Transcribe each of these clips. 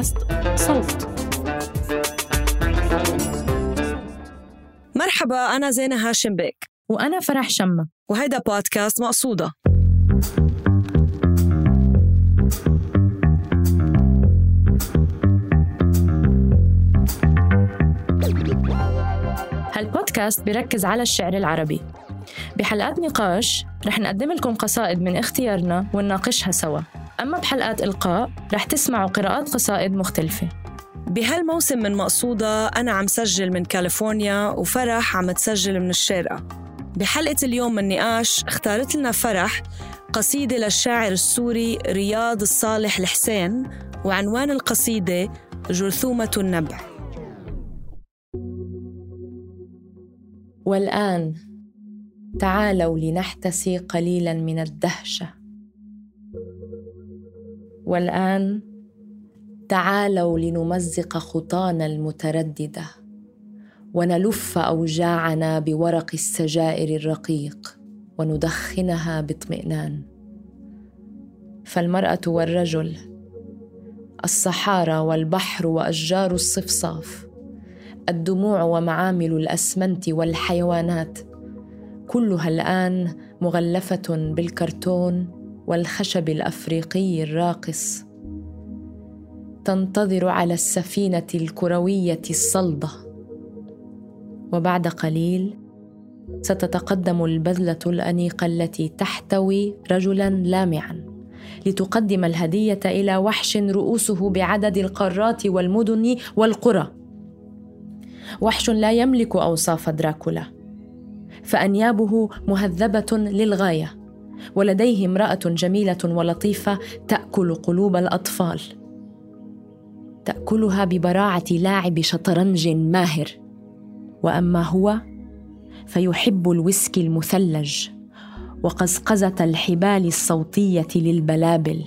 بودكاست صوت. مرحبا أنا زينة هاشم بيك. وأنا فرح شمة. وهيدا بودكاست مقصودة. هالبودكاست بيركز على الشعر العربي. بحلقات نقاش رح نقدم لكم قصائد من اختيارنا ونناقشها سوا. أما بحلقات إلقاء رح تسمعوا قراءات قصائد مختلفة. بهالموسم من مقصودة أنا عم سجل من كاليفورنيا وفرح عم تسجل من الشارقة. بحلقة اليوم من نقاش اختارت لنا فرح قصيدة للشاعر السوري رياض الصالح الحسين وعنوان القصيدة جرثومة النبع. والآن تعالوا لنحتسي قليلا من الدهشة. والآن تعالوا لنمزق خطانا المترددة ونلف أوجاعنا بورق السجائر الرقيق وندخنها باطمئنان. فالمرأة والرجل الصحارى والبحر وأشجار الصفصاف الدموع ومعامل الأسمنت والحيوانات كلها الآن مغلفة بالكرتون والخشب الأفريقي الراقص. تنتظر على السفينة الكروية الصلده وبعد قليل ستتقدم البذلة الأنيقة التي تحتوي رجلا لامعا لتقدم الهدية إلى وحش رؤوسه بعدد القارات والمدن والقرى. وحش لا يملك أوصاف دراكولا. فأنيابه مهذبة للغاية. ولديه امرأة جميلة ولطيفة تأكل قلوب الأطفال. تأكلها ببراعة لاعب شطرنج ماهر. وأما هو فيحب الويسكي المثلج وقزقزة الحبال الصوتية للبلابل.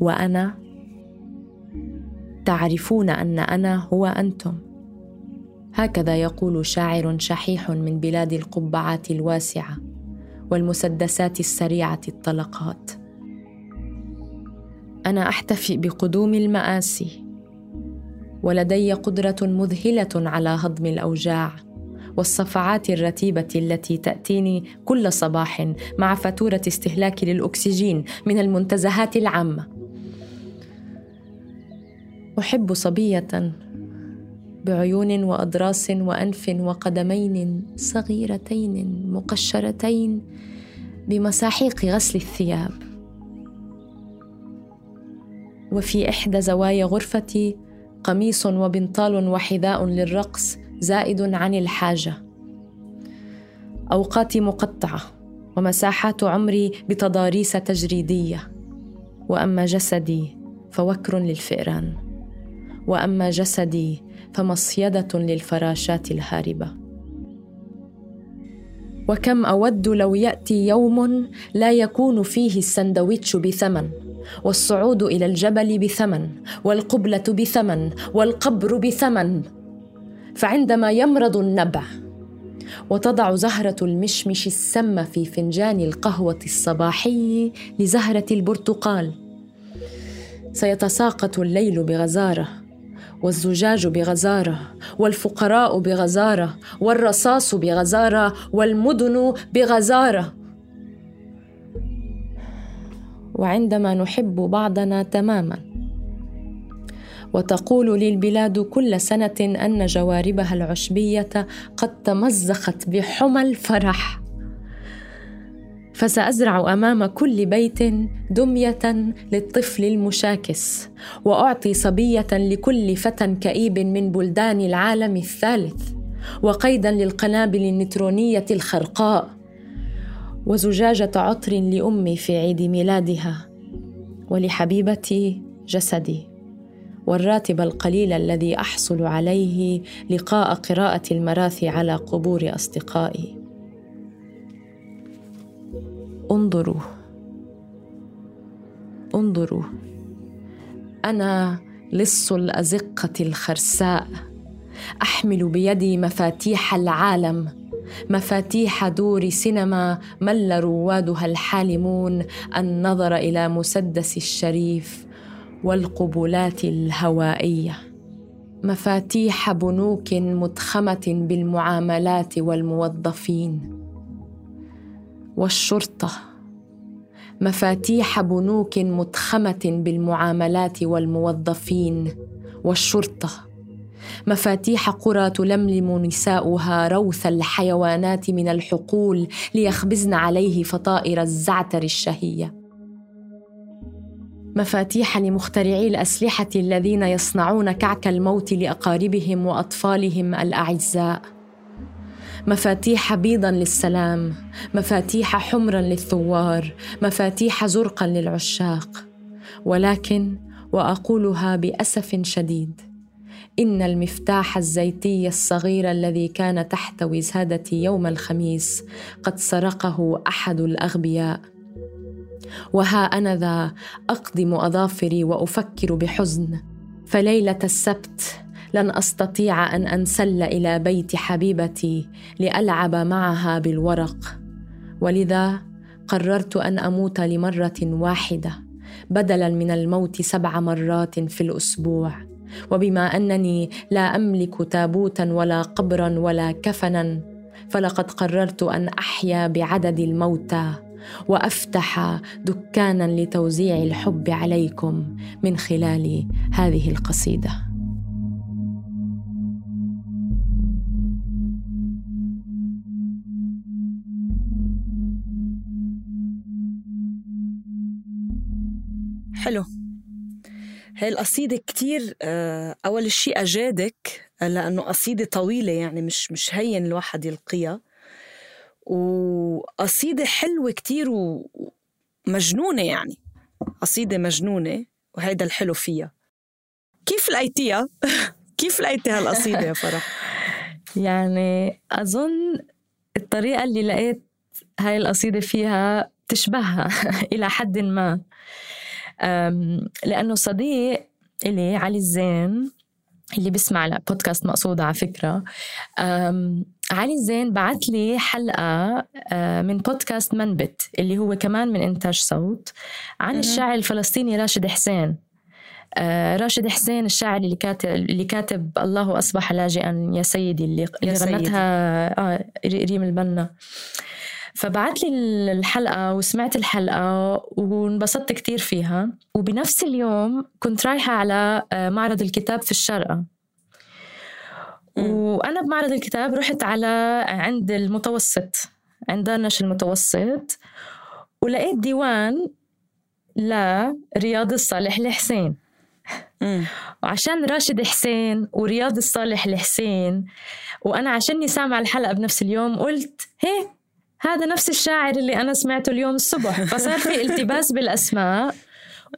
وأنا تعرفون أن أنا هو أنتم. هكذا يقول شاعر شحيح من بلاد القبعات الواسعة والمسدسات السريعة الطلقات. أنا أحتفي بقدوم المآسي ولدي قدرة مذهلة على هضم الأوجاع والصفعات الرتيبة التي تأتيني كل صباح مع فاتورة استهلاكي للأكسجين من المنتزهات العامة. أحب صبية بعيون وأضراس وأنف وقدمين صغيرتين مقشرتين بمساحيق غسل الثياب. وفي إحدى زوايا غرفتي قميص وبنطال وحذاء للرقص زائد عن الحاجة. أوقاتي مقطعة ومساحات عمري بتضاريس تجريدية. وأما جسدي فوكر للفئران. وأما جسدي فمصيدة للفراشات الهاربة. وكم أود لو يأتي يوم لا يكون فيه السندويتش بثمن والصعود إلى الجبل بثمن والقبلة بثمن والقبر بثمن. فعندما يمرض النبع وتضع زهرة المشمش السم في فنجان القهوة الصباحي لزهرة البرتقال سيتساقط الليل بغزارة. والزجاج بغزارة والفقراء بغزارة والرصاص بغزارة والمدن بغزارة. وعندما نحب بعضنا تماما وتقول لي البلاد كل سنة أن جواربها العشبية قد تمزقت بحمى الفرح. فسأزرع أمام كل بيت دمية للطفل المشاكس وأعطي صبية لكل فتى كئيب من بلدان العالم الثالث وقيدا للقنابل النيترونيه الخرقاء وزجاجة عطر لأمي في عيد ميلادها ولحبيبتي جسدي والراتب القليل الذي أحصل عليه لقاء قراءة المراثي على قبور أصدقائي. انظروا. انظروا. أنا لص الأزقة الخرساء. أحمل بيدي مفاتيح العالم. مفاتيح دور سينما مل روادها الحالمون. النظر إلى مسدس الشريف والقبلات الهوائية. مفاتيح بنوك متخمة بالمعاملات والموظفين. والشرطة. مفاتيح بنوك متخمة بالمعاملات والموظفين والشرطة. مفاتيح قرى تلملم نساؤها روث الحيوانات من الحقول ليخبزن عليه فطائر الزعتر الشهية. مفاتيح لمخترعي الأسلحة الذين يصنعون كعك الموت لأقاربهم وأطفالهم الأعزاء. مفاتيح بيضا للسلام مفاتيح حمرا للثوار مفاتيح زرقا للعشاق. ولكن وأقولها بأسف شديد إن المفتاح الزيتي الصغير الذي كان تحت وسادتي يوم الخميس قد سرقه أحد الأغبياء. وها أنا ذا اقضم أظافري وأفكر بحزن فليلة السبت لن أستطيع أن أنسل إلى بيت حبيبتي لألعب معها بالورق. ولذا قررت أن أموت لمرة واحدة بدلا من الموت سبع مرات في الأسبوع. وبما أنني لا أملك تابوتا ولا قبرا ولا كفنا فلقد قررت أن أحيا بعدد الموتى وأفتح دكانا لتوزيع الحب عليكم من خلال هذه القصيدة. حلو. هاي القصيدة كتير آه، أول شيء أجادك لأنه قصيدة طويلة يعني مش مش هين الواحد يلقيها. وقصيدة حلوة كتير ومجنونة يعني. قصيدة مجنونة وهيدا الحلو فيها. كيف لقيتيها؟ كيف لقيتي هالقصيدة يا فرح؟ يعني أظن الطريقة اللي لقيت هاي القصيدة فيها تشبهها إلى حد ما. لأنه صديق إلي علي الزين اللي بيسمع بودكاست مقصودة على فكرة. علي الزين بعت لي حلقة من بودكاست منبت اللي هو كمان من إنتاج صوت عن الشاعر الفلسطيني راشد حسين. راشد حسين الشاعر اللي كاتب اللي كاتب الله أصبح لاجئا يا سيدي اللي, اللي غنتها آه ريم البنا. آه فبعت لي الحلقة وسمعت الحلقة وانبسطت كتير فيها. وبنفس اليوم كنت رايحة على آه، معرض الكتاب في الشارقة وأنا بمعرض الكتاب رحت على عند المتوسط عند دارنش المتوسط ولقيت ديوان لرياض الصالح الحسين وعشان راشد حسين ورياض الصالح الحسين وأنا عشاني سامعة الحلقة بنفس اليوم قلت هي هذا نفس الشاعر اللي أنا سمعته اليوم الصبح. فصار في التباس بالأسماء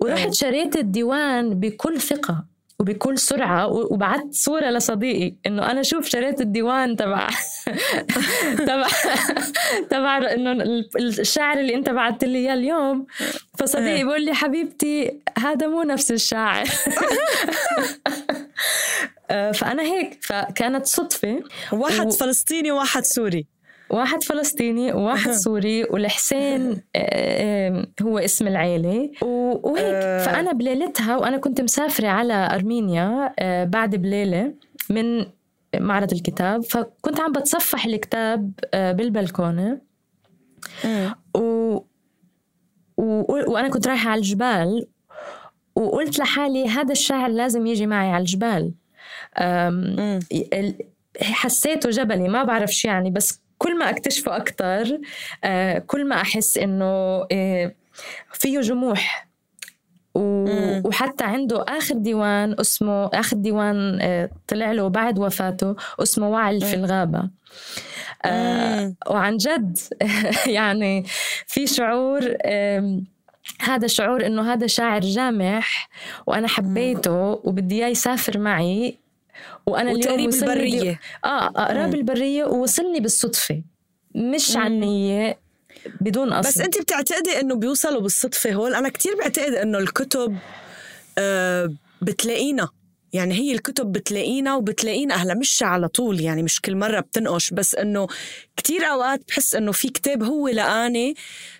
ورحت شريت الديوان بكل ثقة وبكل سرعة وبعت صورة لصديقي إنه أنا شوف شريت الديوان تبع تبع تبع إنه الشاعر اللي أنت بعت لي إياه اليوم. فصديقي بيقول لي حبيبتي هذا مو نفس الشاعر. آه، فأنا هيك فكانت صدفة. واحد و... فلسطيني وواحد سوري. واحد فلسطيني وواحد سوري والحسين آه، هو اسم العيلة. وهيك. آه. فأنا بليلتها وأنا كنت مسافرة على أرمينيا آه، بعد بليلة من معرض الكتاب. فكنت عم بتصفح الكتاب بالبلكونة. و... و... وأنا كنت رايحة على الجبال. وقلت لحالي هذا الشاعر لازم يجي معي على الجبال. حسيته جبلي ما بعرف شو يعني بس كل ما أكتشفه أكثر آه، كل ما أحس إنه آه، فيه جموح. وحتى عنده آخر ديوان اسمه آخر ديوان آه، طلع له بعد وفاته اسمه وعل في الغابة. آه وعن جد يعني في شعور هذا شعور إنه هذا شاعر جامح وأنا حبيته وبدي إياه يسافر معي. وأنا اليوم بالبريه آه اقراه بالبريه ووصلني بالصدفة مش عن نيه بدون قصد. بس انت بتعتقدي إنه بيوصلوا بالصدفة هول؟ أنا كتير بعتقد إنه الكتب آه بتلاقينا. يعني هي الكتب بتلاقينا وبتلاقينا هلا مش على طول يعني مش كل مرة بتنقش بس إنه كتير أوقات بحس إنه في كتاب هو لقاني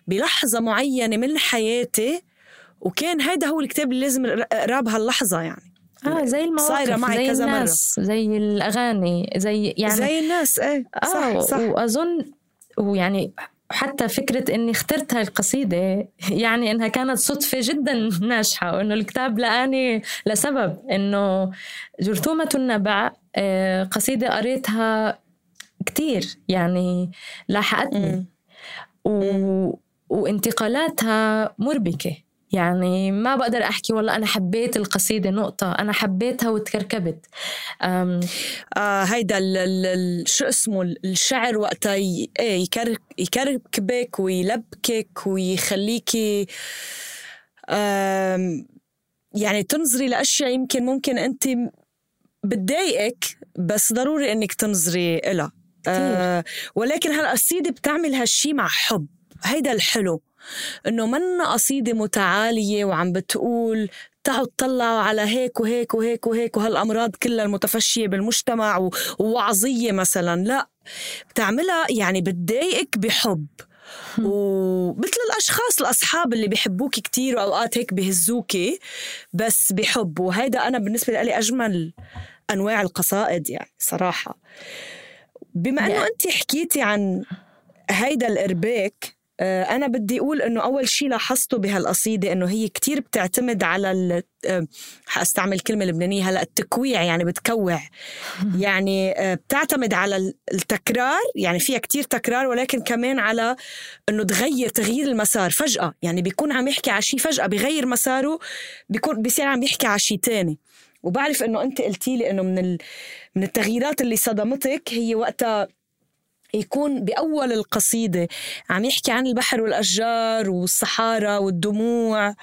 بلحظة معينة من حياتي وكان هيدا هو الكتاب اللي لازم أقرأه بهاللحظة يعني. آه زي المواقف صايرة معي زي كذا مرة. الناس زي الأغاني زي يعني زي الناس إيه صح آه صح وأظن ويعني حتى فكرة إني اخترت هاي القصيدة يعني إنها كانت صدفة جدا ناجحة وإنه الكتاب لقاني لسبب إنه جرثومة النبع آه، قصيدة قريتها كتير يعني لاحقتني. و... وانتقالاتها مربكة يعني ما بقدر أحكي والله أنا حبيت القصيدة نقطة أنا حبيتها وتكركبت. أم... آه هيدا ال ال ال شو اسمه الشعر وقتها إيه يكرك يكركبك ويلبكك ويخليكي يعني تنظري لأشياء يمكن ممكن انت بتضايقك بس ضروري إنك تنظري إلها. آه ولكن هالقصيدة بتعمل هالشي مع حب. هيدا الحلو. إنه منا قصيدة متعالية وعم بتقول تعوا اطلعوا على هيك وهيك وهيك وهيك وهالأمراض كلها المتفشية بالمجتمع و- ووعظية مثلا. لا بتعملها يعني بتضايقك بحب. ومثل الأشخاص الأصحاب اللي بيحبوك كتير وأوقات هيك بهزوكي بس بحب. وهيدا أنا بالنسبة لي أجمل أنواع القصائد يعني صراحة. بما إنه انت حكيتي عن هيدا الإرباك آه، أنا بدي أقول إنه أول شيء لاحظته بهالقصيدة إنه هي كتير بتعتمد على ال- آه، حأستعمل كلمة لبنانية هلأ التكويع يعني بتكوع. يعني آه، بتعتمد على ال- التكرار يعني فيها كتير تكرار ولكن كمان على إنه تغير تغيير المسار فجأة. يعني بيكون عم يحكي على شيء فجأة بغير مساره بيكون بيصير عم يحكي على شيء تاني. وبعرف إنه أنت قلتي لي إنه من ال... من التغييرات اللي صدمتك هي وقتها يكون بأول القصيدة. عم يحكي عن البحر والأشجار والصحارى والدموع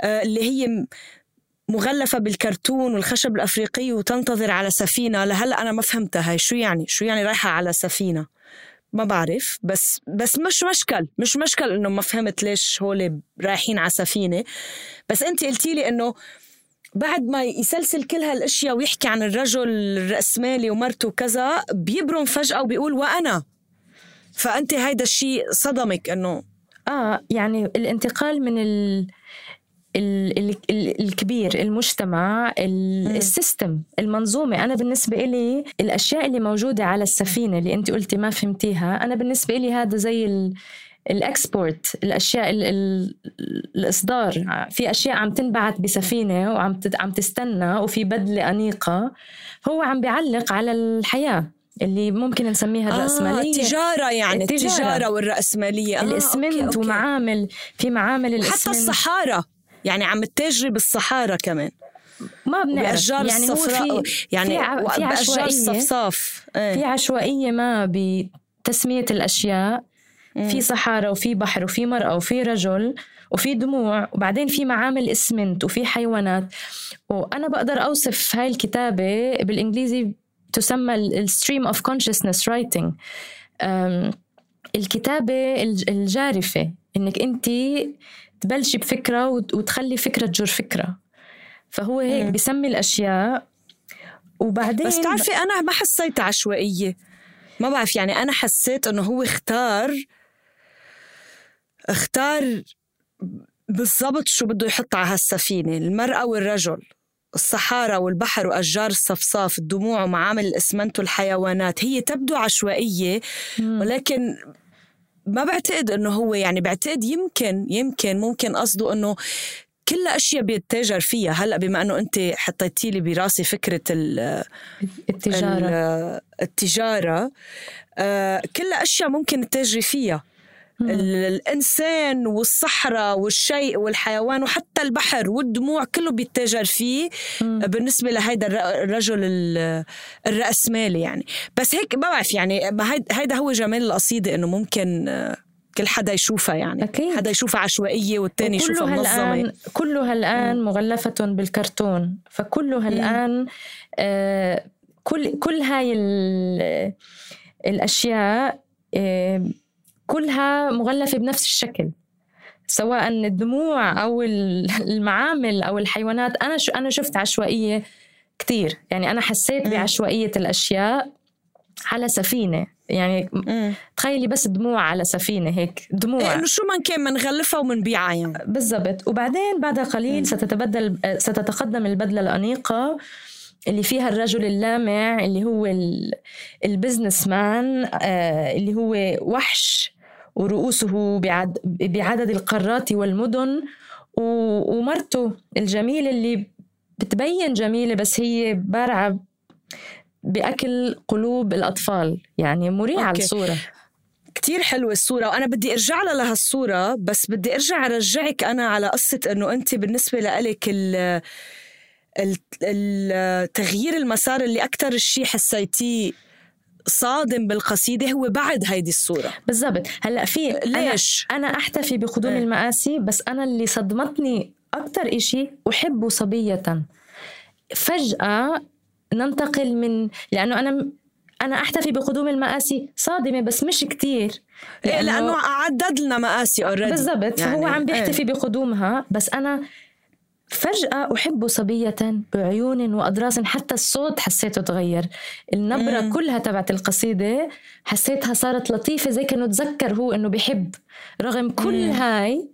آه، اللي هي مغلفة بالكرتون والخشب الأفريقي وتنتظر على سفينة. لهلأ أنا ما فهمتها هاي. شو يعني؟ شو يعني رايحة على سفينة؟ ما بعرف. بس بس مش مشكل. مش مشكل إنه ما فهمت ليش هول رايحين على سفينة. بس انت قلتي لي إنه بعد ما يسلسل كل هالأشياء ويحكي عن الرجل الرأسمالي ومرته وكذا بيبرم فجأة وبيقول وأنا. فأنت هيدا الشيء صدمك إنه آه يعني الانتقال من ال ال ال ال الكبير المجتمع ال- ال system المنظومة. أنا بالنسبة إلي الأشياء اللي موجودة على السفينة اللي أنت قلتي ما فهمتيها أنا بالنسبة إلي هذا زي ال ال export الأشياء ال ال الإصدار. في أشياء عم تنبعت بسفينة وعم عم تستنى وفي بدلة أنيقة هو عم بيعلق على الحياة اللي ممكن نسميها الرأسمالية. التجارة يعني التجارة. التجارة, والرأسمالية. آه، الإسمنت okay، okay. ومعامل في معامل وحتى الإسمنت. الصحارى يعني عم تتاجري بالصحارى كمان. ما بنعرف. وبأشجار يعني هو الصفراء في يعني في ع- في بأشجار عشوائية. الصفصاف. إيه. في عشوائية ما بتسمية الأشياء. في صحارى وفي بحر وفي مرأة وفي رجل وفي دموع وبعدين في معامل اسمنت وفي حيوانات. وأنا بقدر أوصف هاي الكتابة بالإنجليزي تسمى ال stream of consciousness writing. أم، الكتابة الج- الجارفة إنك أنت تبلشي بفكرة وت- وتخلي فكرة تجر فكرة. فهو هيك. بسمي الأشياء. وبعدين بس تعرفي أنا ما حسيت عشوائية. ما بعرف يعني أنا حسيت إنه هو اختار اختار بالضبط شو بده يحط على هالسفينة المرأة والرجل الصحارى والبحر وأشجار الصفصاف الدموع ومعامل الإسمنت والحيوانات هي تبدو عشوائية. ولكن ما بعتقد إنه هو يعني بعتقد يمكن يمكن ممكن قصده إنه كل أشياء بيتاجر فيها. هلأ بما إنه أنت حطيتي لي براسي فكرة ال التجارة. ال- التجارة آه، كل أشياء ممكن تتاجري فيها. الإنسان والصحراء والشيء والحيوان وحتى البحر والدموع كله بيتاجر فيه مم. بالنسبة لهيدا الر- الرجل ال- الرأسمالي يعني. بس هيك ما بعرف يعني هيدا هو جمال القصيدة إنه ممكن آه، كل حدا يشوفها يعني. أكيد. حدا يشوفها عشوائية والتاني يشوفها منظمة. الآن كلها الآن مغلفة بالكرتون. فكلها الآن آه كل كل هاي ال- الأشياء آه كلها مغلفة بنفس الشكل. سواء الدموع أو ال- المعامل أو الحيوانات. أنا شو أنا شفت عشوائية كتير. يعني أنا حسيت. بعشوائية الأشياء على سفينة. يعني تخيلي بس دموع على سفينة هيك. دموع. إيه إنه شو ما كان بنغلفها وبنبيعها يعني. بالضبط. وبعدين بعد قليل ستتبدل ستتقدم البدلة الأنيقة اللي فيها الرجل اللامع اللي هو ال businessman آه، اللي هو وحش ورؤوسه بعد بعدد القارات والمدن ومرته الجميلة اللي بتبين جميلة بس هي بارعة بأكل قلوب الأطفال يعني مريعة okay. الصورة كتير حلوة الصورة وأنا بدي أرجع لها لهالصورة بس بدي أرجع أرجعك أنا على قصة أنه أنت بالنسبة لإلك التغيير المسار اللي أكثر شيء حسيتيه صادم بالقصيدة هو بعد هيدي الصورة بالضبط هلأ في ليش؟ أنا أحتفي بقدوم آه. المآسي بس أنا اللي صدمتني أكثر إشي أحب صبية فجأة ننتقل من لأنه أنا أنا أحتفي بقدوم المآسي صادمة بس مش كتير لأنه, لأنه عدد لنا مآسي اوريدي بالضبط يعني فهو عم بيحتفي إيه. بقدومها بس أنا فجأة أحب صبية بعيون وأضراس حتى الصوت حسيته تغير النبرة مم. كلها تبعت القصيدة حسيتها صارت لطيفة زي كأنه تذكر هو أنه بحب رغم كل مم. هاي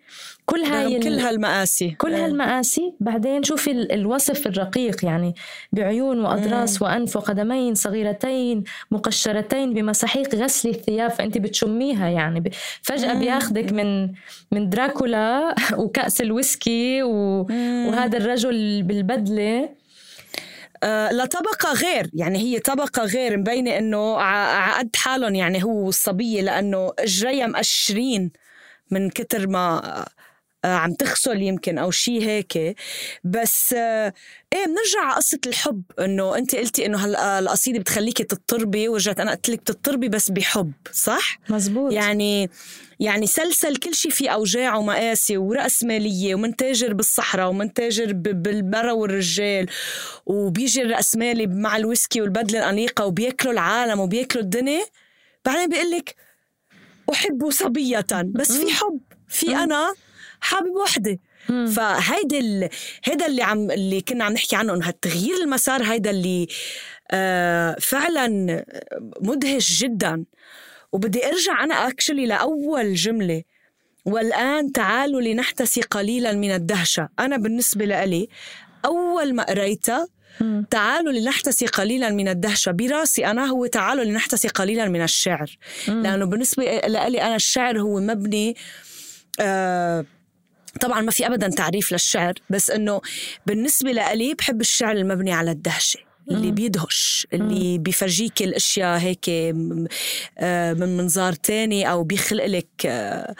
كل هاي كل هالمآسي كل إيه. هالمآسي بعدين شوفي الوصف الرقيق يعني بعيون وأضراس مم. وأنف وقدمين صغيرتين مقشرتين بمساحيق غسل الثياب فأنت بتشميها يعني فجأة مم. بياخدك من من دراكولا وكأس الويسكي. وهذا الرجل بالبدلة آه لطبقة غير يعني هي طبقة غير مبينة إنه عقد حالهم يعني هو الصبية لأنه اجريها مقشرين من كتر ما عم تغسل يمكن أو شيء هيك. بس آه، إيه بنرجع على قصة الحب. إنه أنت قلتي إنه هالقصيده بتخليكي تضطربي ورجعت أنا قلت لك تضطربي بس بحب صح؟ مزبوط. يعني يعني سلسل كل شيء فيه أوجاع ومآسي ورأس مالية ومن تاجر بالصحراء ومن تاجر بالمرأة والرجال وبيجي الرأسمالي مع الويسكي والبدلة الأنيقة وبياكلوا العالم وبياكلوا الدنيا. بعدين بيقول لك أحب صبية بس في حب. في أنا حابب وحدة. فهيدا ال... هيدا اللي عم اللي كنا عم نحكي عنه انه هالتغيير المسار هيدا اللي آه فعلا مدهش جدا. وبدي أرجع أنا اكشلي لأول جملة. والآن تعالوا لنحتسي قليلا من الدهشة. أنا بالنسبة لإلي أول ما قريتها تعالوا لنحتسي قليلا من الدهشة. براسي أنا هو تعالوا لنحتسي قليلا من الشعر. لأنه بالنسبة لي أنا الشعر هو مبني آه طبعا ما في ابدا تعريف للشعر بس إنه بالنسبة لألي بحب الشعر المبني على الدهشة اللي بيدهش اللي بيفرجيك الأشياء هيك آه، من منظار تاني أو بيخلق لك آه،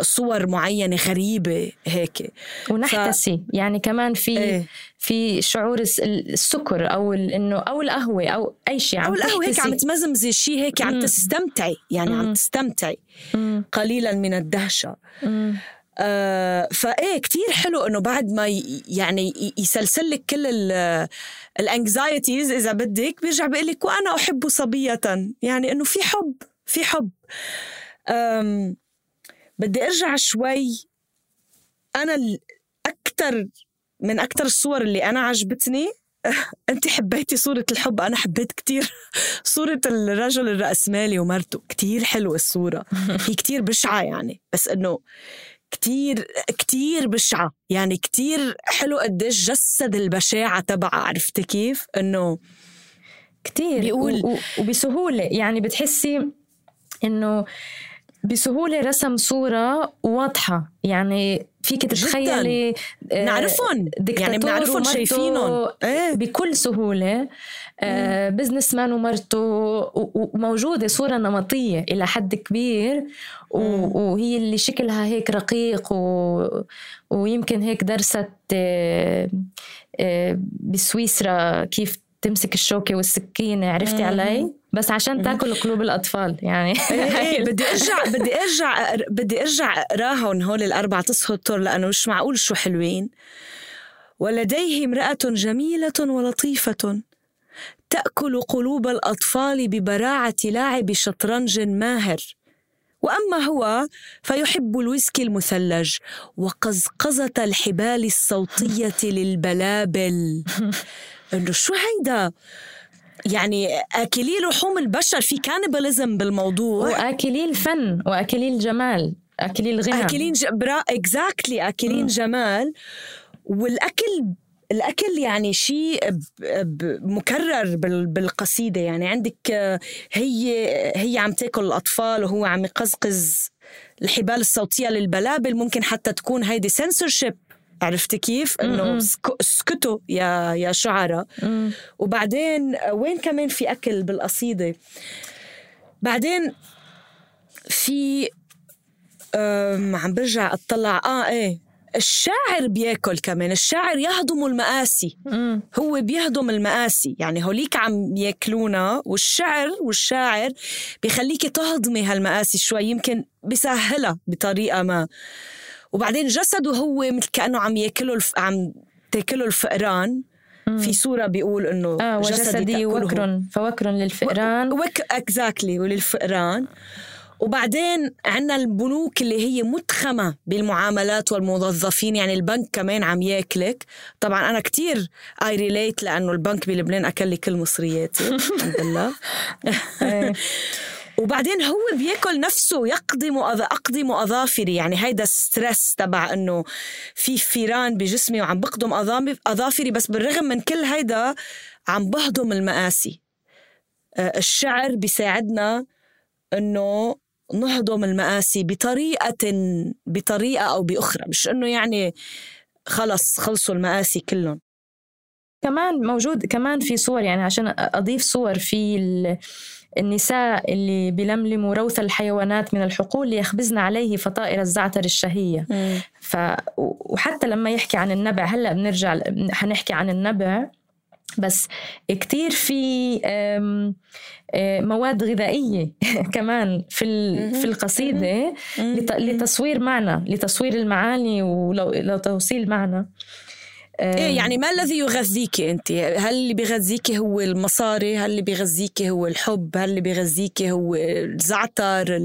صور معينة غريبة هيك ونحتسي ف... يعني كمان في إيه؟ في شعور السكر أو إنه أو القهوة أو أي شيء عم أو القهوة هيك عم تمزمزي شيء هيك عم تستمتعي يعني. عم تستمتعي. قليلا من الدهشة مم. آه فإيه كتير حلو إنه بعد ما يعني يسلسل لك كل الانكزايتيز إذا بدك بيرجع بيقول لك وأنا أحب صبية. يعني إنه في حب في حب. بدي أرجع شوي. أنا أكثر من أكثر الصور اللي أنا عجبتني. انت حبيتي صورة الحب أنا حبيت كتير صورة الرجل الرأسمالي ومرته. كتير حلوة الصورة. هي كتير بشعة يعني. بس إنه كتير كتير بشعة. يعني كتير حلو قديش جسد البشاعة تبعها عرفتي كيف؟ إنه كتير. بيقول وبسهولة. يعني بتحسي إنه بسهولة رسم صورة واضحة. يعني فيك تتخيلي آه، نعرفهم. يعني بنعرفهم شايفينهم. إيه؟ بكل سهولة. آه بزنس مان ومرته. وموجودة صورة نمطية إلى حد كبير. وهي اللي شكلها هيك رقيق. و... ويمكن هيك درست آه آه بسويسرا كيف تمسك الشوكة والسكينة عرفتي علي؟ بس عشان تاكل قلوب الأطفال يعني. إيه, إيه، بدي أرجع بدي أرجع بدي أرجع اقراهم هول الأربع تسهطر لأنه مش معقول شو حلوين. ولديه امرأة جميلة ولطيفة. تأكل قلوب الأطفال ببراعة لاعب شطرنج ماهر. وأما هو فيحب الويسكي المثلج وقزقزة الحبال الصوتية للبلابل. انه شو هيدا؟ يعني أكلي لحوم البشر في cannibalism بالموضوع. وأكلي الفن وأكلي الجمال أكلي الغنى. اكلين ج... برا exactly اكلين جمال والأكل الأكل يعني شيء مكرر بالقصيدة. يعني عندك هي هي عم تاكل الأطفال وهو عم يقزقز الحبال الصوتية للبلابل. ممكن حتى تكون هيدي سنسورشيب عرفتي كيف؟ إنه اسكتوا يا يا شعراء وبعدين وين كمان في أكل بالقصيدة؟ بعدين في عم برجع أطلع. آه إيه. الشاعر بياكل كمان. الشاعر يهضم المآسي. مم. هو بيهضم المآسي. يعني هوليك عم ياكلونا. والشعر والشاعر بيخليكي تهضمي هالمآسي شوي. يمكن بيسهلها بطريقة ما. وبعدين جسده هو مثل كأنه عم ياكله الف... عم تاكله الفئران. في صورة بيقول إنه آه وجسدي وكر فوكر للفئران. وك Exactly وللفئران. وبعدين عندنا البنوك اللي هي متخمة بالمعاملات والموظفين يعني البنك كمان عم ياكلك. طبعا أنا كتير I relate لأنه البنك بلبنان أكل لي كل مصرياتي الحمد لله. إيه. وبعدين هو بياكل نفسه يقضم اقضم اظافري يعني هيدا stress تبع إنه في فيران بجسمي وعم بقضم أظافري بس بالرغم من كل هيدا عم بهضم المآسي. آه، الشعر بيساعدنا إنه نهضم المآسي بطريقة بطريقة أو بأخرى. مش إنه يعني خلص خلصوا المآسي كلهم. كمان موجود كمان في صور يعني عشان أضيف صور في النساء اللي بيلملموا روث الحيوانات من الحقول ليخبزن عليه فطائر الزعتر الشهية. ف وحتى لما يحكي عن النبع هلأ بنرجع حنحكي عن النبع. بس كتير في مواد غذائية كمان في في القصيدة لتصوير معنى لتصوير المعاني ولو توصيل معنى. إيه يعني ما الذي يغذيك أنت؟ هل اللي بيغذيك هو المصاري؟ هل اللي بيغذيك هو الحب؟ هل اللي بيغذيك هو الزعتر؟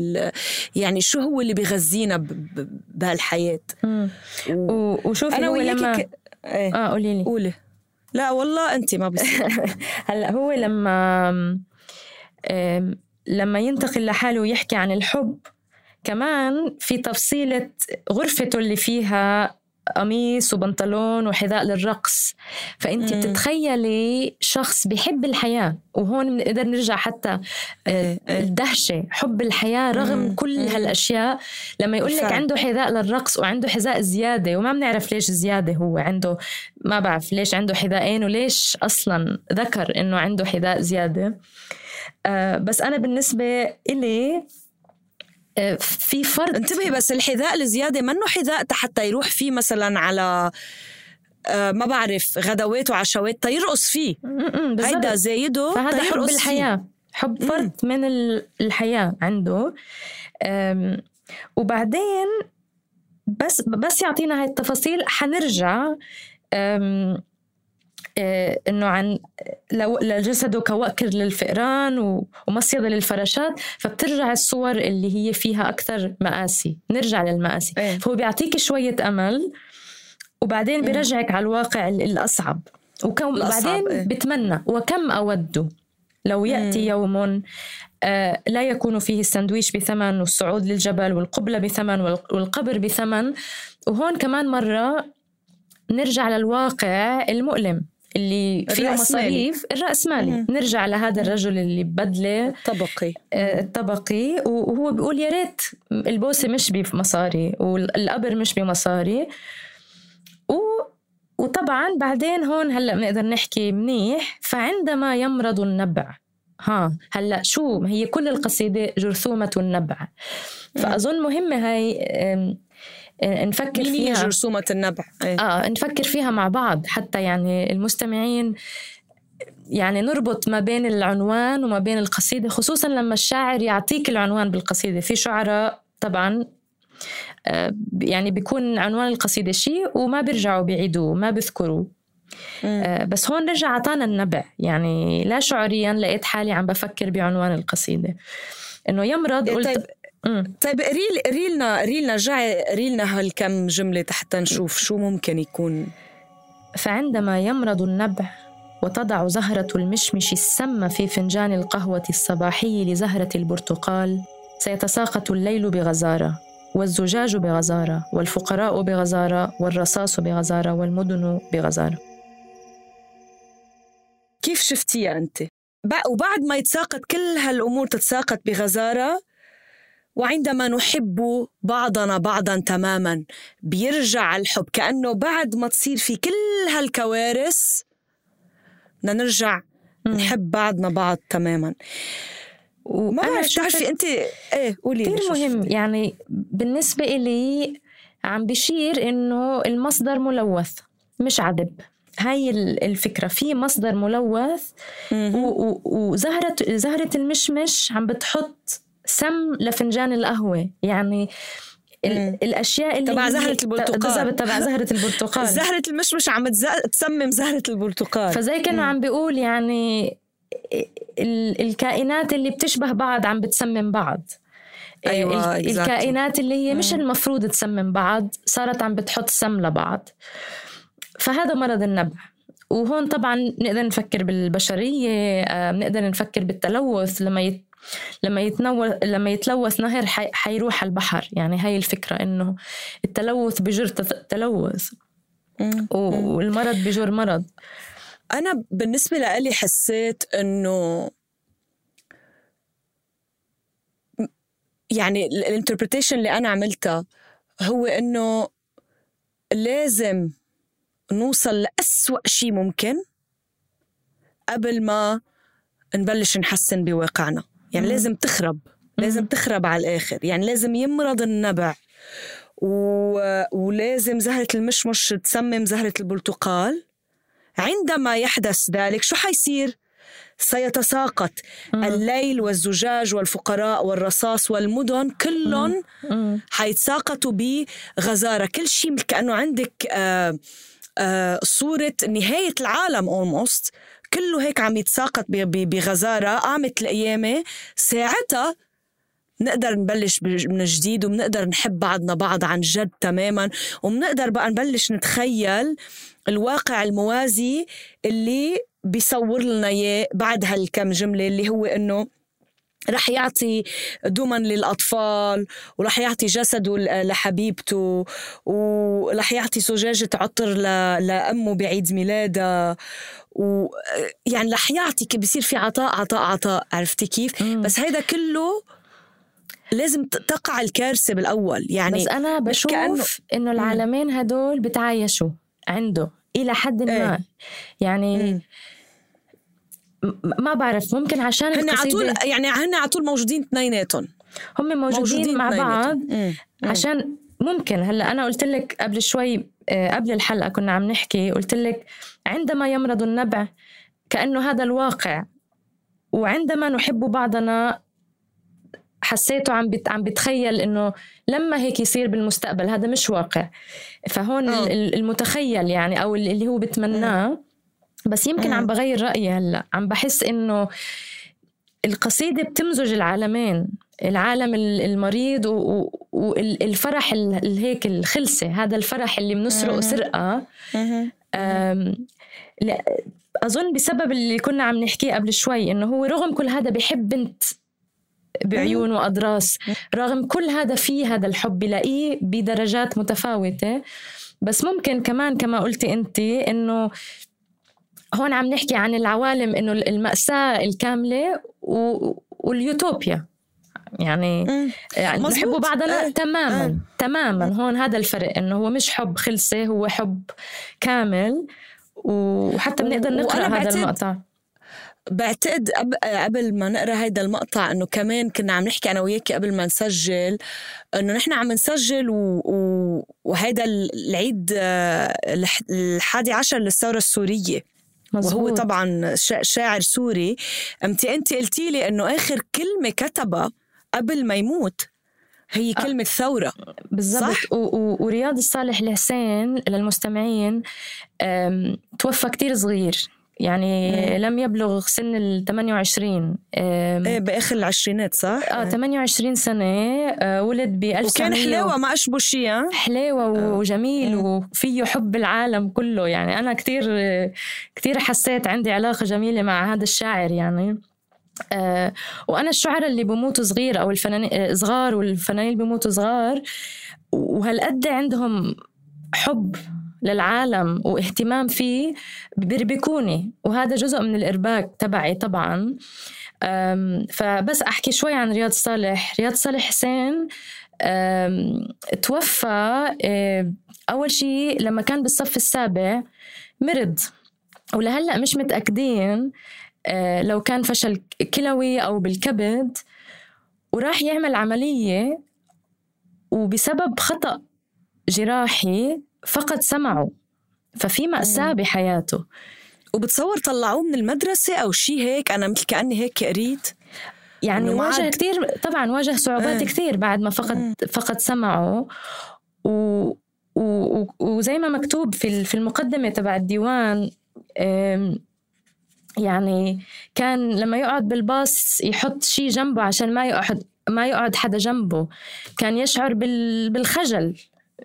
يعني شو هو اللي بيغذينا بهالحياة؟ و... وشوفي أنا هو لما ك... إيه. آه قولي لي. قولي. لا والله أنت ما بصير هلا هو لما لما ينتقل لحاله ويحكي عن الحب كمان في تفصيلة غرفته اللي فيها قميص وبنطلون وحذاء للرقص فانت مم. بتتخيلي شخص بيحب الحياة وهون بنقدر نرجع حتى آه، إيه، إيه. الدهشة حب الحياة رغم مم. كل هالأشياء لما يقول لك عنده حذاء للرقص وعنده حذاء زيادة وما بنعرف ليش زيادة هو عنده ما بعرف ليش عنده حذاءين وليش أصلا ذكر إنه عنده حذاء زيادة آه بس أنا بالنسبة إلي في فرق. انتبهي بس الحذاء الزياده منه حذاء حتى يروح فيه مثلا على آه، ما بعرف غدوات وعشوات تيرقص فيه. هيدا زايده فهذا حب الحياة فيه. حب فرد من الحياة عنده. وبعدين بس بس يعطينا هاي التفاصيل. حنرجع إنه عن لو لجسده كوأكر للفئران ومصيدة للفراشات فبترجع الصور اللي هي فيها أكثر مآسي. نرجع للمآسي. إيه. فهو بيعطيك شوية أمل وبعدين بيرجعك على الواقع الأصعب. وكم بعدين إيه. بتمنى وكم اود لو يأتي مم. يوم آه لا يكون فيه السندويش بثمن والصعود للجبل والقبلة بثمن والقبر بثمن. وهون كمان مرة نرجع للواقع المؤلم. اللي فيه مصاريف الرأسمالي نرجع لهذا الرجل اللي ببدله الطبقي. آه، الطبقي وهو بيقول يا ريت البوسة مش بمصاري والقبر مش بمصاري. و وطبعا بعدين هون هلأ بنقدر نحكي منيح. فعندما يمرض النبع ها هلأ شو؟ هي كل القصيدة جرثومة النبع. فأظن مهمة هاي نفكر مين فيها. جرثومة النبع. إيه؟ آه نفكر فيها مع بعض حتى يعني المستمعين يعني نربط ما بين العنوان وما بين القصيدة خصوصا لما الشاعر يعطيك العنوان بالقصيدة. في شعراء طبعا آه، يعني بيكون عنوان القصيدة شيء وما بيرجعوا بيعيدوه ما بيذكروا آه، بس هون رجع عطانا النبع. يعني لا شعوريا لقيت حالي عم بفكر بعنوان القصيدة. إنه يمرض قلت طيب طيب ريل ريلنا ريلنا رجعي ريلنا هالكم جملة حتى نشوف شو ممكن يكون. فعندما يمرض النبع وتضع زهرة المشمش السم في فنجان القهوة الصباحي لزهرة البرتقال سيتساقط الليل بغزارة والزجاج بغزارة والفقراء بغزارة والرصاص بغزارة والمدن بغزارة. كيف شفتيها أنت؟ وبعد ما يتساقط كل هالأمور تتساقط بغزارة وعندما نحب بعضنا بعضا تماما بيرجع الحب كأنه بعد ما تصير في كل هالكوارث بدنا نرجع نحب بعضنا بعض تماما. وما بعرف بتعرفي انت إيه قولي كثير مهم. يعني بالنسبة إلي عم بشير إنه المصدر ملوث مش عذب. هاي الفكرة. في مصدر ملوث وزهرة زهرة المشمش عم بتحط سم لفنجان القهوة. يعني الأشياء اللي تبع زهرة البرتقال. بالضبط تبع زهرة البرتقال. زهرة المشمش عم تسمم زهرة البرتقال. فزي كأنه عم بيقول يعني الكائنات اللي بتشبه بعض عم بتسمم بعض. أيوة الكائنات اللي هي مش المفروض تسمم بعض صارت عم بتحط سم لبعض. فهذا مرض النبع. وهون طبعا نقدر نفكر بالبشرية آه، بنقدر نفكر بالتلوث لما. لما يتنوث لما يتلوث نهر حي... حيروح البحر. يعني هاي الفكرة إنه التلوث بجر تلوث. والمرض بجر مرض. أنا بالنسبة لي حسيت إنه يعني الانتربريتيشن اللي أنا عملتها هو إنه لازم نوصل لأسوأ شيء ممكن قبل ما نبلش نحسن بواقعنا. يعني لازم تخرب لازم تخرب على الآخر. يعني لازم يمرض النبع. و... ولازم زهرة المشمش تسمم زهرة البرتقال. عندما يحدث ذلك شو حيصير؟ سيتساقط الليل والزجاج والفقراء والرصاص والمدن كلهم حيتساقطوا بغزارة. كل شيء كأنه عندك آه آه صورة نهاية العالم almost. كله هيك عم يتساقط بغزارة. قامت القيامة ساعتها نقدر نبلش من جديد وبنقدر نحب بعضنا بعض عن جد تماما وبنقدر بقى نبلش نتخيل الواقع الموازي اللي بيصور لنا إياه بعد هالكم جملة اللي هو إنه رح يعطي دمن للأطفال ورح يعطي جسده لحبيبته ورح يعطي زجاجة عطر لأمه بعيد ميلادها. ويعني رح يعطي بصير في عطاء عطاء عطاء عرفتي كيف؟ مم. بس هيدا كله لازم تقع الكارثة بالأول يعني بس أنا بشوف كأنه... إنه العالمين هدول بتعايشوا عنده إلى حد ما إيه. يعني مم. ما بعرف ممكن عشان هن على طول يعني هن على طول موجودين اثنيناتهم هم موجودين, موجودين مع بعض مم. عشان ممكن هلأ أنا قلت لك قبل شوي آه، قبل الحلقة كنا عم نحكي قلت لك عندما يمرض النبع كأنه هذا الواقع. وعندما نحب بعضنا حسيته عم بت عم بتخيل إنه لما هيك يصير بالمستقبل هذا مش واقع. فهون أوه. المتخيل يعني أو اللي هو بتمناه. بس يمكن عم بغير رأيي هلأ. عم بحس إنه القصيدة بتمزج العالمين. العالم المريض والفرح هيك الخلسة. هذا الفرح اللي بنسرقه سرقة. لا أظن بسبب اللي كنا عم نحكيه قبل شوي إنه هو رغم كل هذا بحب بنت بعيون وأضراس رغم كل هذا في هذا الحب بلاقيه بدرجات متفاوتة. بس ممكن كمان كما قلتي أنت إنه هون عم نحكي عن العوالم إنه المأساة الكاملة و... واليوتوبيا. يعني يعني بنحبوا بعضنا أه. تماما أه. تماما. هون هذا الفرق إنه هو مش حب خلسه هو حب كامل. وحتى بنقدر نقرأ هذا المقطع. بعتقد قبل ما نقرأ هيدا المقطع إنه كمان كنا عم نحكي أنا وياكي قبل ما نسجل إنه نحن عم نسجل و... و... وهيدا العيد آه، الحادي عشر للثورة السورية. مزبوط. وهو طبعا شاعر سوري. انت انت قلتي لي إنه آخر كلمة كتبها قبل ما يموت هي كلمة أه ثورة بالضبط. ورياض الصالح الحسين للمستمعين توفى كتير صغير. يعني مم. لم يبلغ سن ال 28 إيه بآخر العشرينات صح؟ آه 28 سنة آه ولد ب 1900 وكان حلاوة ما أشبه شيء حلاوة آه. وجميل وفيه حب العالم كله. يعني أنا كتير كتير حسيت عندي علاقة جميلة مع هذا الشاعر يعني. آه وأنا الشعراء اللي بموتوا صغير أو الفنانين آه، صغار والفنانين اللي بموتوا صغار وهالقد عندهم حب للعالم واهتمام فيه بيربكوني وهذا جزء من الإرباك تبعي طبعا. فبس أحكي شوي عن رياض صالح. رياض صالح حسين توفى أول شيء لما كان بالصف السابع مرض ولهلأ مش متأكدين لو كان فشل كلوي أو بالكبد وراح يعمل عملية وبسبب خطأ جراحي فقد سمعه. ففي مأساة بحياته. وبتصور طلعوه من المدرسة أو شيء هيك؟ أنا مثل كأني هيك قريت يعني واجه عاد... كثير طبعا واجه صعوبات آه. كثير بعد ما فقد فقد سمعه. و... و... وزي ما مكتوب في في المقدمة تبع الديوان يعني كان لما يقعد بالباص يحط شيء جنبه عشان ما يقعد ما يقعد حدا جنبه. كان يشعر بال... بالخجل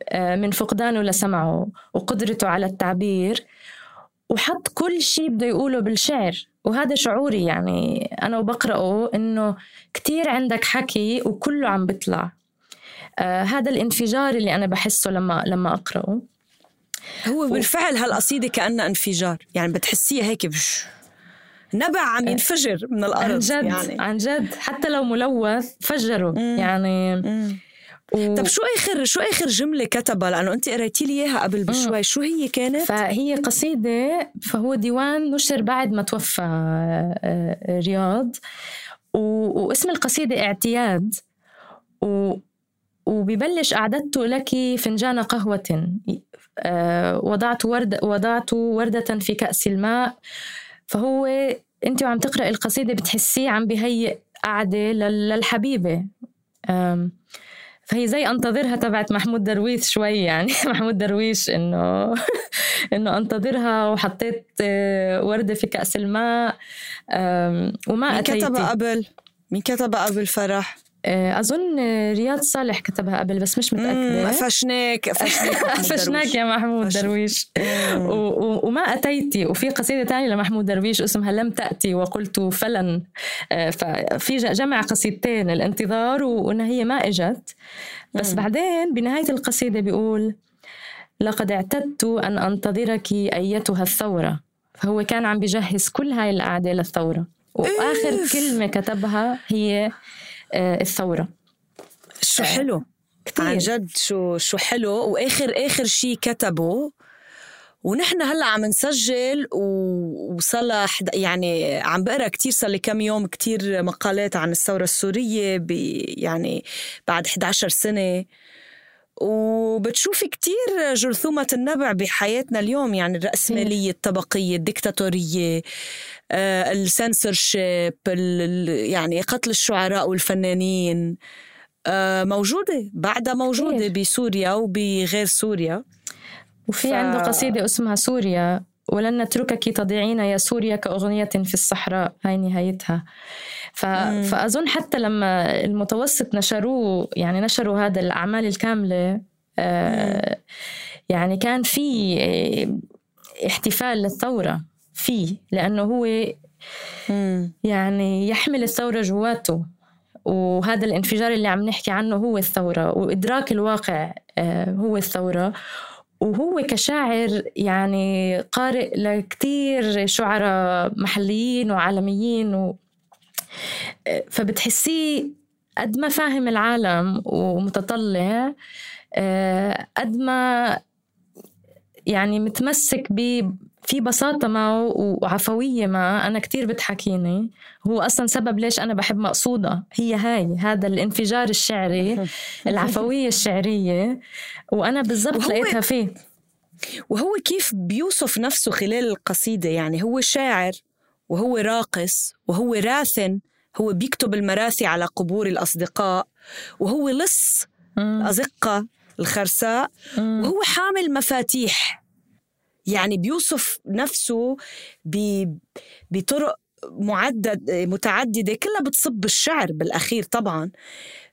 آه، من فقدانه لسمعه وقدرته على التعبير. وحط كل شيء بده يقوله بالشعر. وهذا شعوري يعني أنا وبقرأه إنه كتير عندك حكي وكله عم بيطلع. آه هذا الانفجار اللي أنا بحسه لما لما أقرأه. هو بالفعل هالقصيدة كأنها انفجار. يعني بتحسيها هيك بش نبع عم آه. ينفجر من الأرض عن جد يعني. عن جد. حتى لو ملوث فجره مم. يعني مم. و... طب شو آخر شو آخر جملة كتبها؟ لأنه أنت قريتي لي إياها قبل بشوي. شو هي كانت؟ فهي قصيدة فهو ديوان نشر بعد ما توفى آه، آه، رياض. و... واسم القصيدة اعتياد. و... وببلش أعددت لك فنجان قهوة. آه، وضعت ورد وضعت وردة في كأس الماء. فهو أنت وعم تقرأ القصيدة بتحسيه عم بهيئ قعدة للحبيبة. فهي زي أنتظرها تبعت محمود درويش شوي يعني. محمود درويش إنه إنه أنتظرها وحطيت آه، وردة في كأس الماء. وما مين كتبها قبل؟ مين كتبها قبل فرح؟ آه، أظن رياض صالح كتبها قبل بس مش متأكدة. قفشناك قفشناك يا محمود درويش. وما أتيتي وفي قصيدة تانية لمحمود درويش اسمها لم تأتي وقلت فلن. آه، ففي جمع قصيدتين الانتظار وإنها هي ما إجت. بس بعدين بنهاية القصيدة بيقول لقد اعتدت أن أنتظرك أيتها الثورة. فهو كان عم بجهز كل هاي القعدة للثورة. وآخر كلمة كتبها هي الثورة. شو حلو. كتير. عن جد شو شو حلو. وآخر آخر شيء كتبه ونحن هلأ عم نسجل وصار يعني عم بقرأ كثير صار لي كم يوم كثير مقالات عن الثورة السورية يعني بعد 11 سنة. وبتشوفي كتير جرثومة النبع بحياتنا اليوم يعني الرأسمالية الطبقية الدكتاتورية آه، السنسورشيب يعني قتل الشعراء والفنانين. آه، موجودة بعدها موجودة بسوريا وبغير سوريا. وفي ف... عنده قصيدة اسمها سوريا. ولن نتركك تضيعين يا سوريا كأغنية في الصحراء. هاي نهايتها. ف... فأظن حتى لما المتوسط نشروه يعني نشروا هذا الأعمال الكاملة آه يعني كان في احتفال للثورة فيه لأنه هو يعني يحمل الثورة جواته. وهذا الانفجار اللي عم نحكي عنه هو الثورة وإدراك الواقع آه، هو الثورة. وهو كشاعر يعني قارئ لكتير شعراء محليين وعالميين و فبتحسيه قد ما فاهم العالم ومتطلع آه، قد ما يعني متمسك في بساطة معه وعفوية معه أنا كتير بتحكيني. هو أصلا سبب ليش أنا بحب مقصودة. هي هاي هذا الانفجار الشعري العفوية الشعرية. وأنا بالضبط لقيتها فيه. وهو كيف بيوصف نفسه خلال القصيدة؟ يعني هو شاعر وهو راقص وهو راثن هو بيكتب المراثي على قبور الأصدقاء وهو لص الأزقة الخرساء وهو حامل مفاتيح. يعني بيوصف نفسه بطرق معدد متعددة كلها بتصب الشعر بالأخير طبعا.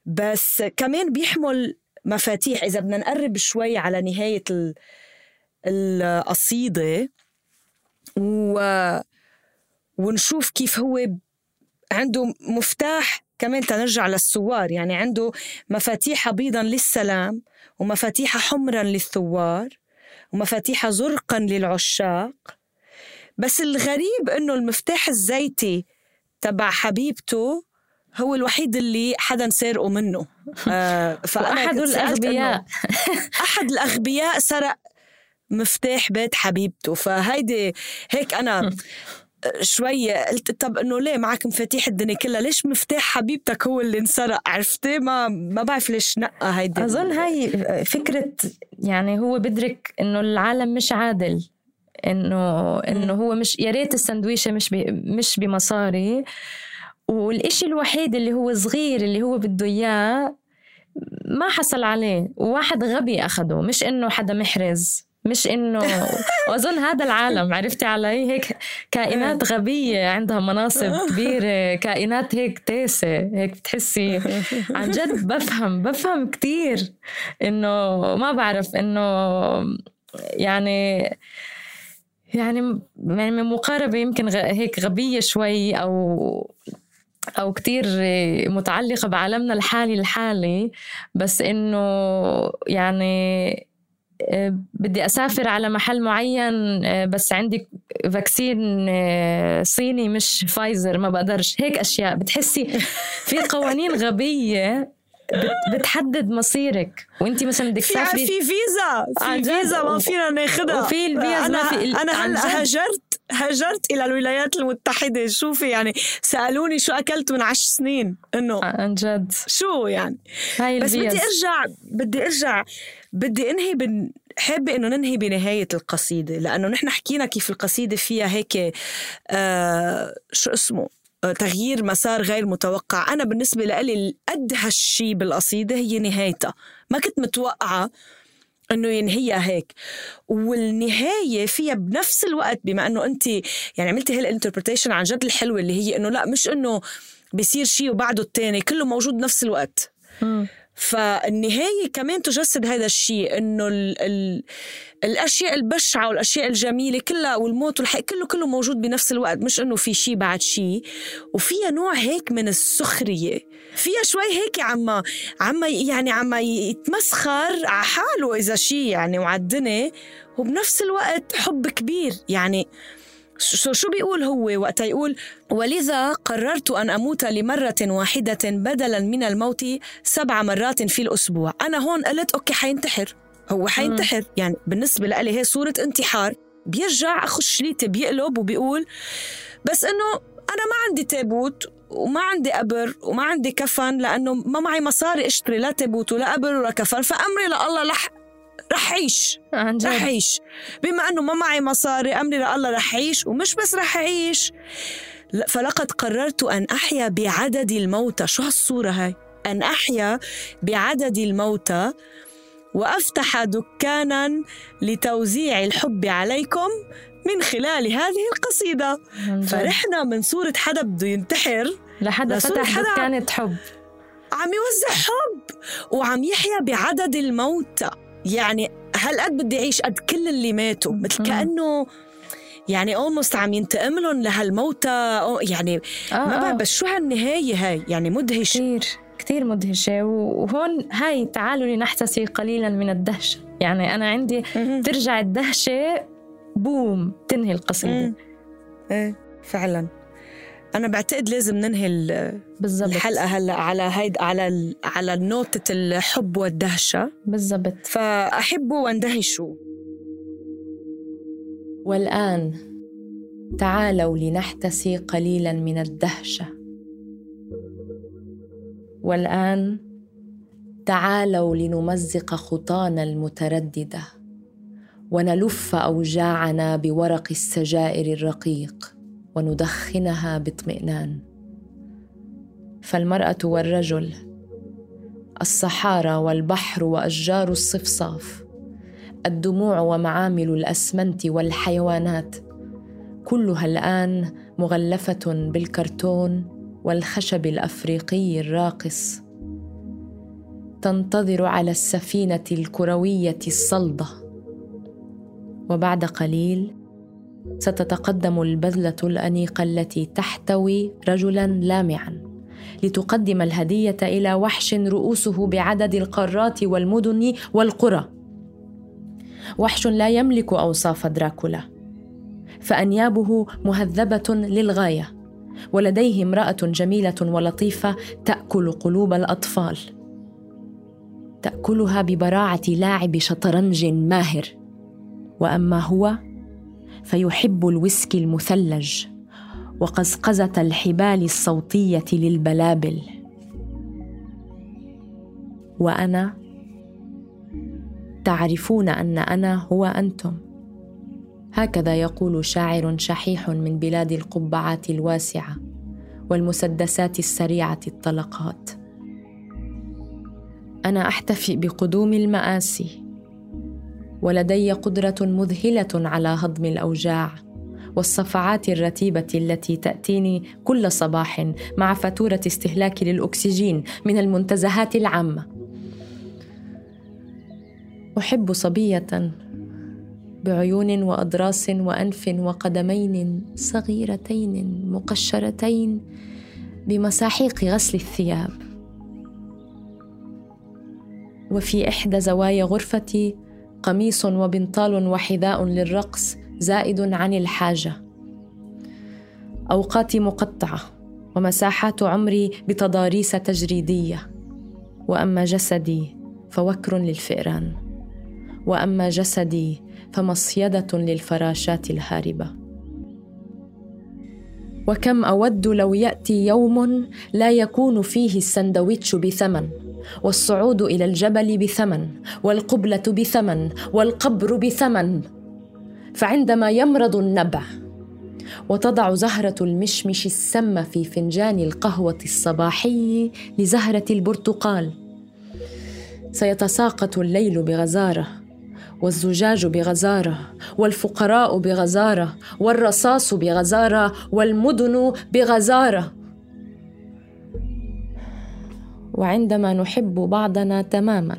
بس كمان بيحمل مفاتيح. إذا بدنا نقرب شوي على نهاية القصيدة و... ونشوف كيف هو عنده مفتاح كمان تنرجع للثوار. يعني عنده مفاتيح بيضا للسلام ومفاتيح حمرا للثوار. ومفاتيح زرقا للعشاق. بس الغريب إنه المفتاح الزيتي تبع حبيبته هو الوحيد اللي حدا سرقه منه. آه فأنا أحد الأغبياء. أحد الأغبياء سرق مفتاح بيت حبيبته. فهيدي هيك أنا شوي قلت طب إنه ليه معك مفاتيح الدنيا كلها؟ ليش مفتاح حبيبتك هو اللي انسرق؟ عرفتي ما ما بعرف ليش نقى هيدي أظن هاي فكرة يعني هو بدرك إنه العالم مش عادل انه إنه هو مش يا ريت السندويشة مش بي مش بمصاري. والإشي الوحيد اللي هو صغير اللي هو بده إياه ما حصل عليه وواحد غبي أخده مش إنه حدا محرز. مش إنه واظن هذا العالم عرفتي علي؟ هيك كائنات غبية عندها مناصب كبيرة كائنات هيك تاسة هيك بتحسي. عن جد بفهم بفهم كتير إنه ما بعرف إنه يعني يعني يعني من مقاربة يمكن هيك غبية شوي أو أو كتير متعلقة بعالمنا الحالي الحالي بس إنه يعني بدي أسافر على محل معين آه، بس عندي vaccine آه، صيني مش فايزر ما بقدرش. هيك أشياء. بتحسي في قوانين غبية بتحدد مصيرك. وانت مثلا بدك تسافري في فيزا في فيزا ما فينا ناخذها وفي الفيزا أنا ما في أنا هلا هاجرت هاجرت إلى الولايات المتحدة؟ شوفي يعني سألوني شو أكلت من عشر سنين. إنه عن جد. شو يعني؟ هاي بس بدي أرجع بدي أرجع بدي انهي بن حابة إنه ننهي بنهاية القصيدة لأنه نحن حكينا كيف القصيدة فيها هيك آه شو اسمه آه، تغيير مسار غير متوقع. أنا بالنسبة لي الأدهش شيء بالقصيدة هي نهايتها. ما كنت متوقعة إنه ينهيها هيك. والنهاية فيها بنفس الوقت بما إنه أنت يعني عملتي هالانتربريتيشن عن جد الحلوة اللي هي إنه لا مش إنه بيصير شيء وبعده الثاني كله موجود بنفس الوقت. م. فالنهاية كمان تجسد هذا الشيء إنه ال ال الأشياء البشعة والأشياء الجميلة كلها والموت والحق كله كله موجود بنفس الوقت مش إنه في شيء بعد شيء وفيها نوع هيك من السخرية فيها شوي هيك عم عم يعني عم يتمسخر على حاله إذا شيء يعني وعالدنيا وبنفس الوقت حب كبير يعني شو شو بيقول هو وقتها؟ يقول ولذا قررت أن أموت لمرة واحدة بدلا من الموت سبع مرات في الأسبوع. أنا هون قلت أوكي حينتحر. هو حينتحر. يعني بالنسبة لي هي صورة انتحار. بيرجع أخو الشريطة بيقلب وبيقول بس إنه أنا ما عندي تابوت وما عندي قبر وما عندي كفن لأنه ما معي مصاري أشتري لا تابوت ولا قبر ولا كفن فأمري لله رح رح عيش رح عيش بما إنه ما معي مصاري أمري لله رح عيش ومش بس رح عيش فلقد قررت أن أحيا بعدد الموتى. شو هالصورة هاي؟ أن أحيا بعدد الموتى وأفتح دكانا لتوزيع الحب عليكم من خلال هذه القصيدة. فرحنا من صورة حدا بده ينتحر. لحدا فتح دكانة حب. عم يوزع حب وعم يحيا بعدد الموتى. يعني هالقد بدي أعيش قد كل اللي ماتوا مثل كأنه يعني اولموست عم ينتقم لهم لهالموتى يعني آه ما بعرف آه. بس شو هالنهاية هاي؟ يعني مدهشة. كثير كثير مدهشة وهون هاي تعالوا لنحتسي قليلا من الدهشة. يعني أنا عندي ترجع الدهشة بوم تنهي القصيدة. إيه فعلا. أنا بعتقد لازم ننهي بالزبط. الحلقة هلا على هيد على على نوتة الحب والدهشة. بالضبط. فأحبوا واندهشوا. والآن تعالوا لنحتسي قليلا من الدهشة. والآن تعالوا لنمزق خطانا المترددة ونلف أوجاعنا بورق السجائر الرقيق. وندخنها باطمئنان. فالمرأة والرجل الصحارى والبحر وأشجار الصفصاف الدموع ومعامل الأسمنت والحيوانات كلها الآن مغلفة بالكرتون والخشب الأفريقي الراقص. تنتظر على السفينة الكروية الصلده وبعد قليل ستتقدم البذلة الأنيقة التي تحتوي رجلا لامعا لتقدم الهدية إلى وحش رؤوسه بعدد القارات والمدن والقرى. وحش لا يملك أوصاف دراكولا. فأنيابه مهذبة للغاية ولديه امرأة جميلة ولطيفة تأكل قلوب الأطفال. تأكلها ببراعة لاعب شطرنج ماهر. وأما هو؟ فيحب الويسكي المثلج وقزقزة الحبال الصوتية للبلابل. وأنا تعرفون أن أنا هو أنتم. هكذا يقول شاعر شحيح من بلاد القبعات الواسعة والمسدسات السريعة الطلقات. أنا أحتفي بقدوم المآسي ولدي قدرة مذهلة على هضم الأوجاع والصفعات الرتيبة التي تأتيني كل صباح مع فاتورة استهلاكي للأكسجين من المنتزهات العامة. أحب صبية بعيون وأضراس وأنف وقدمين صغيرتين مقشرتين بمساحيق غسل الثياب. وفي إحدى زوايا غرفتي قميص وبنطال وحذاء للرقص زائد عن الحاجة. أوقاتي مقطعة ومساحات عمري بتضاريس تجريدية. وأما جسدي فوكر للفئران. وأما جسدي فمصيدة للفراشات الهاربة. وكم أود لو يأتي يوم لا يكون فيه السندويتش بثمن. والصعود إلى الجبل بثمن والقبلة بثمن والقبر بثمن. فعندما يمرض النبع وتضع زهرة المشمش السم في فنجان القهوة الصباحي لزهرة البرتقال. سيتساقط الليل بغزارة والزجاج بغزارة والفقراء بغزارة والرصاص بغزارة والمدن بغزارة. وعندما نحب بعضنا تماما.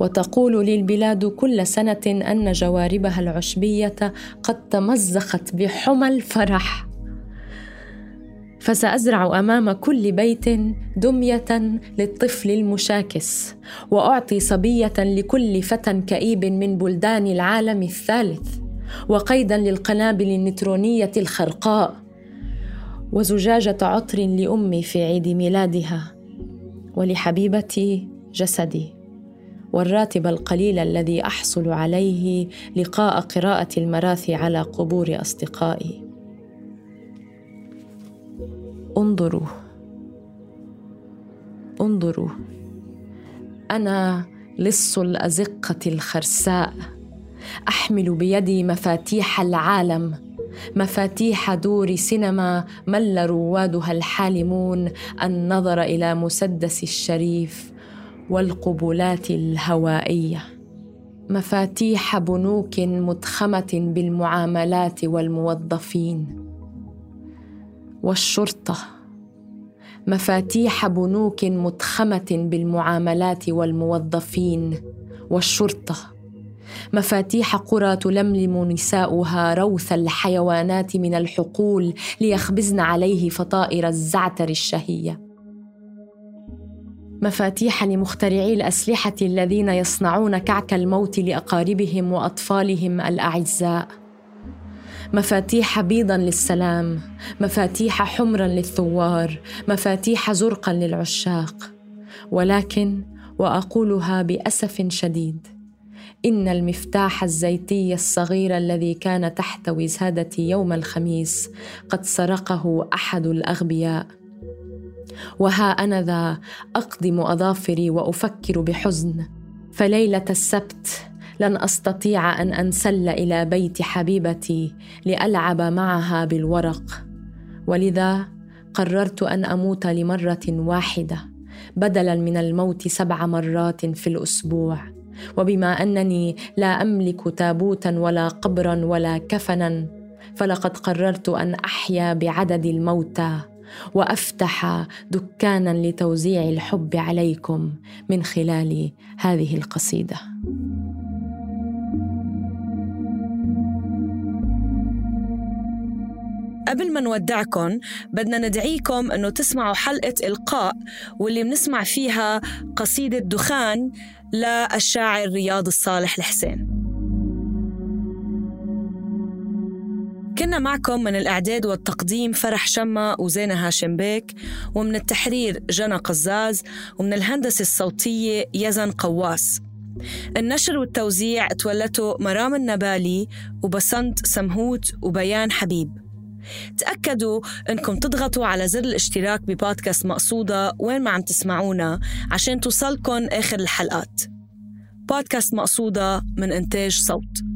وتقول لي البلاد كل سنة أن جواربها العشبية قد تمزقت بحمى الفرح. فسأزرع أمام كل بيت دمية للطفل المشاكس وأعطي صبية لكل فتى كئيب من بلدان العالم الثالث وقيدا للقنابل النيترونيه الخرقاء وزجاجة عطر لأمي في عيد ميلادها ولحبيبتي جسدي والراتب القليل الذي أحصل عليه لقاء قراءة المراثي على قبور أصدقائي. انظروا. انظروا. أنا لص الأزقة الخرساء. أحمل بيدي مفاتيح العالم. مفاتيح دور سينما مل روادها الحالمون النظر إلى مسدس الشريف والقبلات الهوائية. مفاتيح بنوك متخمة بالمعاملات والموظفين. والشرطة. مفاتيح بنوك متخمة بالمعاملات والموظفين. والشرطة. مفاتيح قرى تلملم نساؤها روث الحيوانات من الحقول ليخبزن عليه فطائر الزعتر الشهية. مفاتيح لمخترعي الأسلحة الذين يصنعون كعك الموت لأقاربهم وأطفالهم الأعزاء. مفاتيح بيضا للسلام مفاتيح حمرا للثوار مفاتيح زرقا للعشاق. ولكن وأقولها بأسف شديد إن المفتاح الزيتي الصغير الذي كان تحت وسادتي يوم الخميس قد سرقه أحد الأغبياء. وها أنا ذا اقضم أظافري وأفكر بحزن فليلة السبت لن أستطيع أن أنسل إلى بيت حبيبتي لألعب معها بالورق. ولذا قررت أن أموت لمرة واحدة بدلا من الموت سبع مرات في الأسبوع. وبما أنني لا أملك تابوتا ولا قبرا ولا كفنا فلقد قررت أن أحيا بعدد الموتى وأفتح دكانا لتوزيع الحب عليكم من خلال هذه القصيدة. قبل ما نودعكم بدنا ندعيكم إنه تسمعوا حلقة إلقاء واللي بنسمع فيها قصيدة دخان للشاعر رياض الصالح الحسين. كنا معكم من الإعداد والتقديم فرح شمة وزينة هاشم بيك ومن التحرير جنى قزاز ومن الهندسة الصوتية يزن قواس. النشر والتوزيع تولته مرام النبالي وبسنت سمهوت وبيان حبيب. تأكدوا أنكم تضغطوا على زر الاشتراك ببودكاست مقصودة وين ما عم تسمعونا عشان توصلكم آخر الحلقات. بودكاست مقصودة من إنتاج صوت.